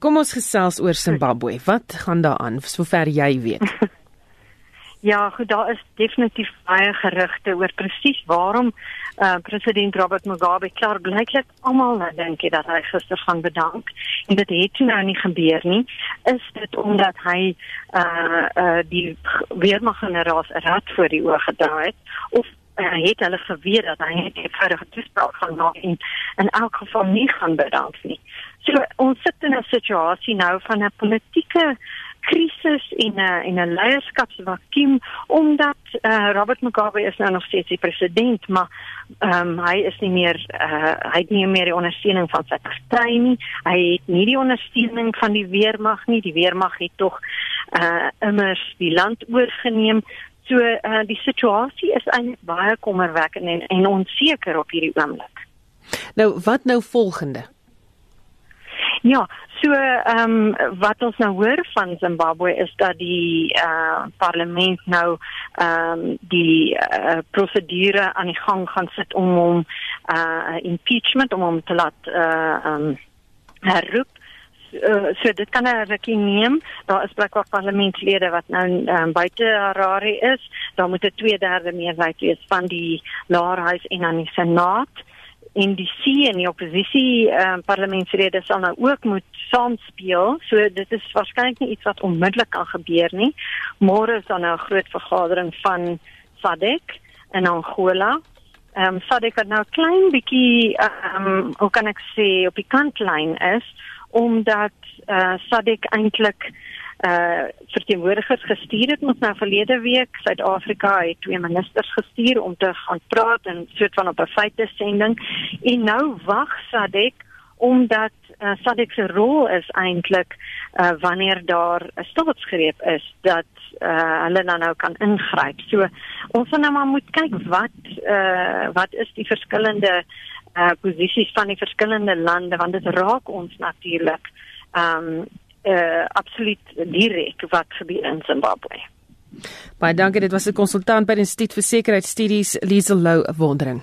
Kom ons gesels oor Zimbabwe. Wat gaan daar aan sover jy weet? Ja, goed, daar is definitief baie gerugte oor presies waarom uh, president Robert Mugabe klaar blyklik almal nou dink dat hy gister gaan bedank en dit het nou nie gebeur nie. Is dit omdat hy uh uh die weermaggeneraal rad voor die oë gedraai het of het hulle geweet dat hy net 'n eenvoudige toespraak gaan maak en in elk geval nie gaan bedank nie. So ons sit in 'n situasie nou van 'n politieke krisis en 'n en 'n leierskapsvakuum omdat uh, Robert Mugabe is nou nog steeds die president, maar um, hy is nie meer uh, hy het nie meer die ondersteuning van sy party nie. Hy het nie die ondersteuning van die weermag nie. Die weermag het tog uh immers die land oorgeneem. So uh, die situasie is eintlik baie kommerwekkend en, en onseker op hierdie oomblik. Nou wat nou volgende? Ja, so ehm um, wat ons nou hoor van Zimbabwe is dat die eh uh, parlement nou ehm um, die uh, prosedure aan die gang gaan sit om hom eh uh, impeachment om hom te laat eh uh, ehm um, herroep. Uh, so dit kan 'n rukkie neem. Daar is blijkbaar parlementslede wat nou um, buite Harare is. Daar moet 'n 2/3 meerderheid wees van die laerhuis en dan die senaat en die C en die oppositie uh, parlementslede sal nou ook moet saamspeel. So dit is waarskynlik nie iets wat onmiddellik kan gebeur nie. Môre is dan nou 'n groot vergadering van SADC in Angola. Ehm um, SADC het nou klein bietjie ehm um, hoe kan ek sê op die kantlyn is omdat eh uh, SADC eintlik uh verteenwoordigers gestuur het ons nou verlede week Suid-Afrika het twee ministers gestuur om te gaan praat en soort van op 'n feite sending en nou wag SADC omdat uh, SADC se rol is eintlik uh wanneer daar 'n staatsgreep is dat uh hulle dan nou kan ingryp. So ons gaan nou maar moet kyk wat uh wat is die verskillende uh posisies van die verskillende lande want dit raak ons natuurlik. Um uh, absoluut direk wat gebeur in Zimbabwe. Baie dankie, dit was 'n konsultant by die Instituut vir Sekuriteitsstudies, Liesel Lou Wondering.